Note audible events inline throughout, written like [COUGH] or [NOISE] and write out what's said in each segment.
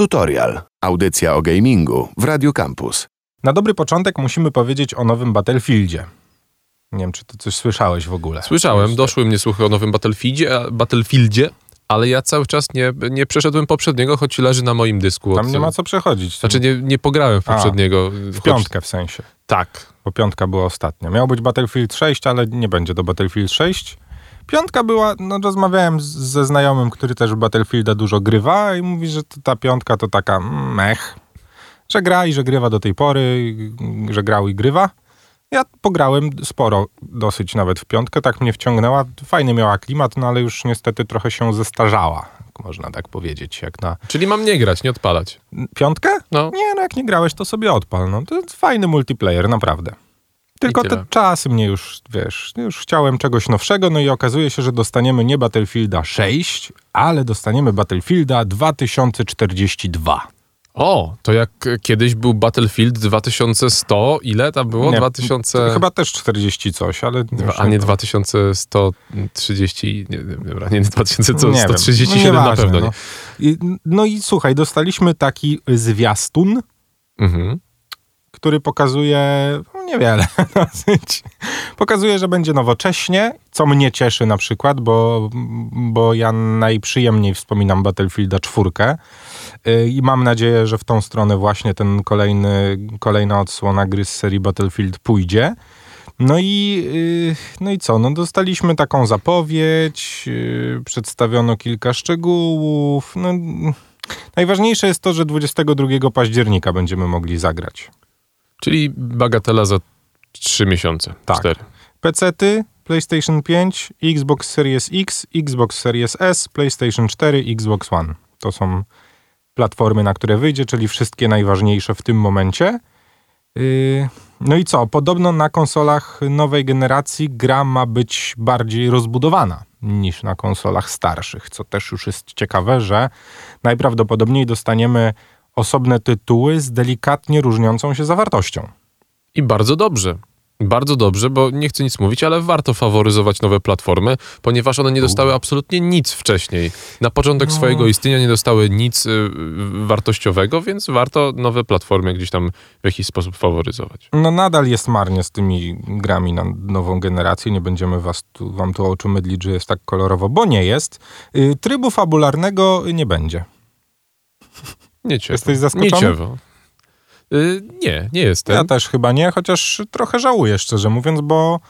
Tutorial. Audycja o gamingu w Radio Campus. Na dobry początek musimy powiedzieć o nowym Battlefieldzie. Nie wiem, czy ty coś słyszałeś w ogóle. Słyszałem, doszły mnie słuchy o nowym Battlefieldzie, Battlefieldzie, ale ja cały czas nie, nie przeszedłem poprzedniego, choć leży na moim dysku. Tam od- nie ma co przechodzić. Znaczy nie, nie pograłem w A, poprzedniego. w piątkę w sensie. Tak. Bo piątka była ostatnia. Miał być Battlefield 6, ale nie będzie do Battlefield 6. Piątka była, no rozmawiałem z, ze znajomym, który też w Battlefielda dużo grywa i mówi, że ta piątka to taka mech. Że gra i że grywa do tej pory, że grał i grywa. Ja pograłem sporo, dosyć nawet w piątkę, tak mnie wciągnęła. Fajny miała klimat, no ale już niestety trochę się zestarzała, można tak powiedzieć, jak na Czyli mam nie grać, nie odpalać. piątkę? No. Nie, no jak nie grałeś, to sobie odpal. No, to jest fajny multiplayer, naprawdę. Tylko te czasy mnie już, wiesz, już chciałem czegoś nowszego, no i okazuje się, że dostaniemy nie Battlefielda 6, ale dostaniemy Battlefielda 2042. O, to jak kiedyś był Battlefield 2100, ile tam było? Nie, 2000... to Chyba też 40 coś, ale... już A nie to- 2130, nie, nie, dobra, nie Nie wiem. 2137 No na pewno no. nie. I, no i słuchaj, dostaliśmy taki zwiastun, Mhm. który pokazuje no, niewiele [LAUGHS] dosyć. Pokazuje, że będzie nowocześnie, co mnie cieszy na przykład, bo, bo ja najprzyjemniej wspominam Battlefielda 4 y, i mam nadzieję, że w tą stronę właśnie ten kolejny, kolejna odsłona gry z serii Battlefield pójdzie. No i, y, no i co? No dostaliśmy taką zapowiedź, y, przedstawiono kilka szczegółów. No, najważniejsze jest to, że 22 października będziemy mogli zagrać. Czyli bagatela za 3 miesiące, Tak. 4. PC-ty, PlayStation 5, Xbox Series X, Xbox Series S, PlayStation 4, Xbox One. To są platformy, na które wyjdzie, czyli wszystkie najważniejsze w tym momencie. Yy, No i co? Podobno na konsolach nowej generacji gra ma być bardziej rozbudowana niż na konsolach starszych, co też już jest ciekawe, że najprawdopodobniej dostaniemy osobne tytuły z delikatnie różniącą się zawartością. I bardzo dobrze. Bardzo dobrze, bo nie chcę nic mówić, ale warto faworyzować nowe platformy, ponieważ one nie dostały absolutnie nic wcześniej. Na początek No. swojego istnienia nie dostały nic y, wartościowego, więc warto nowe platformy gdzieś tam w jakiś sposób faworyzować. No nadal jest marnie z tymi grami na nową generację. Nie będziemy was tu, wam tu oczu mydlić, że jest tak kolorowo, bo nie jest. Y, Trybu fabularnego nie będzie. Nie ciewo. Jesteś zaskoczony? Nie ciewo. Y, nie, nie jestem. Ja też chyba nie, chociaż trochę żałuję, szczerze mówiąc, bo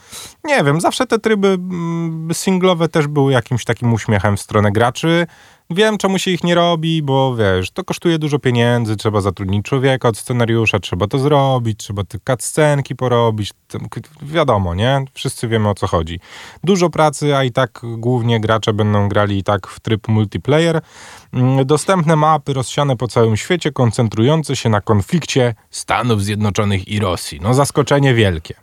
nie wiem, zawsze te tryby mm, singlowe też były jakimś takim uśmiechem w stronę graczy. Wiem, czemu się ich nie robi, bo wiesz, to kosztuje dużo pieniędzy, trzeba zatrudnić człowieka od scenariusza, trzeba to zrobić, trzeba te cutscenki porobić, wiadomo, nie? Wszyscy wiemy o co chodzi. Dużo pracy, a i tak głównie gracze będą grali i tak w tryb multiplayer. Mm, Dostępne mapy rozsiane po całym świecie, koncentrujące się na konflikcie Stanów Zjednoczonych i Rosji. No zaskoczenie wielkie.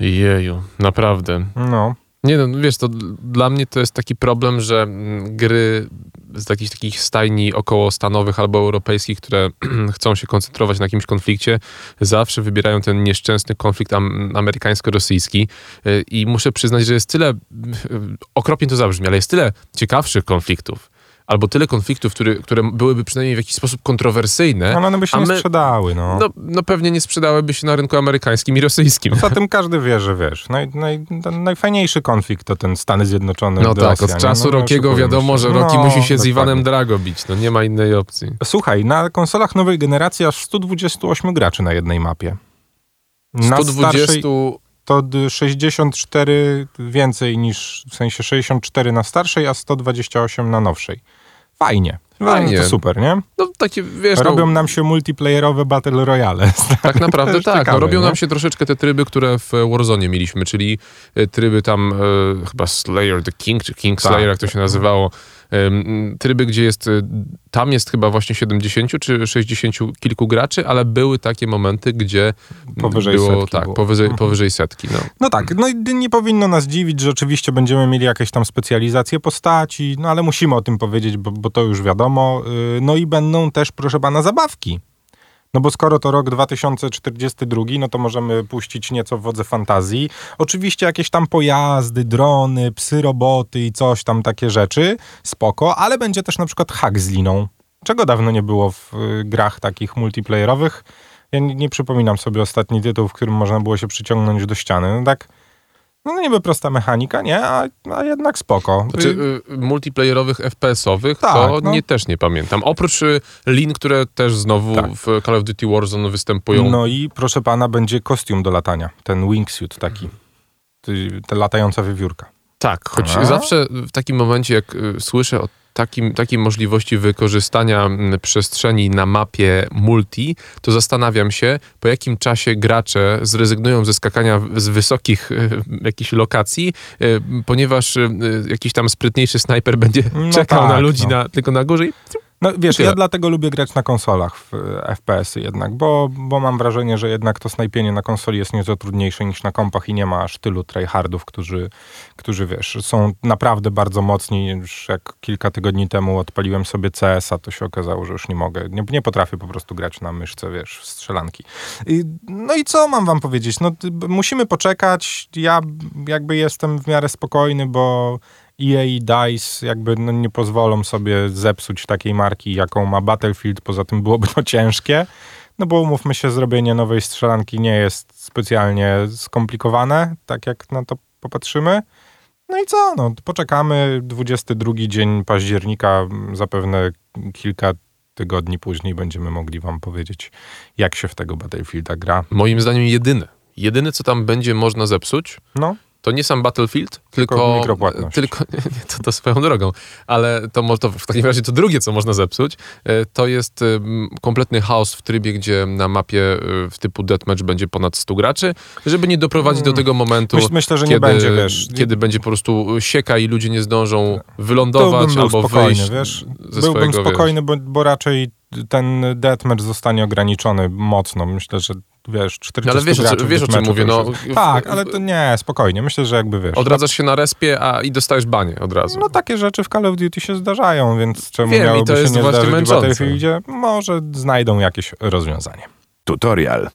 Jeju, naprawdę. No, Nie no, wiesz, to dla mnie to jest taki problem, że mm, gry z jakichś takich stajni okołostanowych albo europejskich, które [CLEARS THROAT] chcą się koncentrować na jakimś konflikcie, zawsze wybierają ten nieszczęsny konflikt am- amerykańsko-rosyjski. Y, i muszę przyznać, że jest tyle, y, okropnie to zabrzmi, ale jest tyle ciekawszych konfliktów, albo tyle konfliktów, które, które byłyby przynajmniej w jakiś sposób kontrowersyjne, ale one by się a nie my- sprzedały, no. no, no pewnie nie sprzedałyby się na rynku amerykańskim i rosyjskim. Poza tym każdy wie, że wiesz, naj, naj, najfajniejszy konflikt to ten Stany Zjednoczone No tak, Rosja, od czasu no, Rokiego oszukujmy wiadomo, że Roki No, musi się z. Iwanem Drago bić. No nie ma innej opcji. Słuchaj, na konsolach nowej generacji aż 128 graczy na jednej mapie. Na 120... starszej to d- 64 więcej niż, w sensie 64 na starszej, a 128 na nowszej. Fajnie. Fajnie. To super, nie? No takie, wiesz, Robią no, nam się multiplayerowe battle royale. [LAUGHS] tak naprawdę tak. ciekawe, no, robią nie? nam się troszeczkę te tryby, które w Warzone mieliśmy, czyli e, tryby tam e, chyba Slayer the King, czy King Tak. Slayer, jak to się nazywało. Tryby, gdzie jest, e, tam jest chyba właśnie 70 czy 60 kilku graczy, ale były takie momenty, gdzie Powyżej było, setki tak, było. Powyżej, Mhm. powyżej setki. No. No tak, no i nie powinno nas dziwić, że oczywiście będziemy mieli jakieś tam specjalizacje postaci, no ale musimy o tym powiedzieć, bo, bo to już wiadomo. Yy, No i będą też, proszę pana, zabawki. No bo skoro to rok 2042, no to możemy puścić nieco w wodze fantazji. Oczywiście jakieś tam pojazdy, drony, psy, roboty i coś tam, takie rzeczy, spoko, ale będzie też na przykład hak z liną. czego dawno nie było w y, grach takich multiplayerowych. Ja nie, nie przypominam sobie ostatni tytuł, w którym można było się przyciągnąć do ściany. No tak, no niby prosta mechanika, nie? A, a jednak spoko. Znaczy, y, multiplayerowych FPS-owych Tak, to no. nie, też nie pamiętam. Oprócz y, lin, które też znowu Tak. w Call of Duty Warzone występują. No i proszę pana, będzie kostium do latania. Ten wingsuit taki. Ty- Ta latająca wiewiórka. Tak, choć A? zawsze w takim momencie, jak y, słyszę o takim, takiej możliwości wykorzystania mm, przestrzeni na mapie multi, to zastanawiam się, po jakim czasie gracze zrezygnują ze skakania z wysokich y, jakichś lokacji, y, ponieważ y, jakiś tam sprytniejszy snajper będzie No czekał na tak, ludzi no. na, tylko na górze i No wiesz, Tyle. ja dlatego lubię grać na konsolach w e, FPS-y jednak, bo, bo mam wrażenie, że jednak to snajpienie na konsoli jest nieco trudniejsze niż na kompach i nie ma aż tylu tryhardów, którzy, którzy wiesz, są naprawdę bardzo mocni. Już jak kilka tygodni temu odpaliłem sobie CS-a, to się okazało, że już nie mogę. Nie, nie potrafię po prostu grać na myszce, wiesz, w strzelanki. I, no i co mam wam powiedzieć? No musimy poczekać. Ja jakby jestem w miarę spokojny, bo EA i DICE jakby no, nie pozwolą sobie zepsuć takiej marki, jaką ma Battlefield, poza tym byłoby to ciężkie. No bo umówmy się, zrobienie nowej strzelanki nie jest specjalnie skomplikowane, tak jak na to popatrzymy. No i co, no poczekamy, 22 dzień października, m, zapewne kilka tygodni później będziemy mogli wam powiedzieć, jak się w tego Battlefielda gra. moim zdaniem jedyne. Jedyne, co tam będzie można zepsuć, No, to nie sam Battlefield, Tylko tylko... mikropłatność. Tylko, [LAUGHS] nie, to, to swoją drogą, ale to, to w takim razie to drugie, co można zepsuć, e, to jest kompletny chaos w trybie, gdzie na mapie e, w typu deathmatch będzie ponad 100 graczy, żeby nie doprowadzić do tego momentu, Myśl, myślę, że kiedy, nie będzie, wiesz. kiedy będzie po prostu sieka i ludzie nie zdążą wylądować był albo spokojny, wyjść wiesz. ze Byłbym swojego, spokojny, bo, bo raczej ten deathmatch zostanie ograniczony mocno. Myślę, że wiesz, 40 No ale wiesz, graczy w wiesz, o czym mówię, no. W- Tak, w- ale to nie, spokojnie. Myślę, że jakby wiesz. Odradzasz się na respie a, i dostajesz banie od razu. No takie rzeczy w Call of Duty się zdarzają, więc czemu Wiem, i miałoby to się jest nie właśnie zdarzyć w męczące. Battlefieldzie? Może znajdą jakieś rozwiązanie. Tutorial.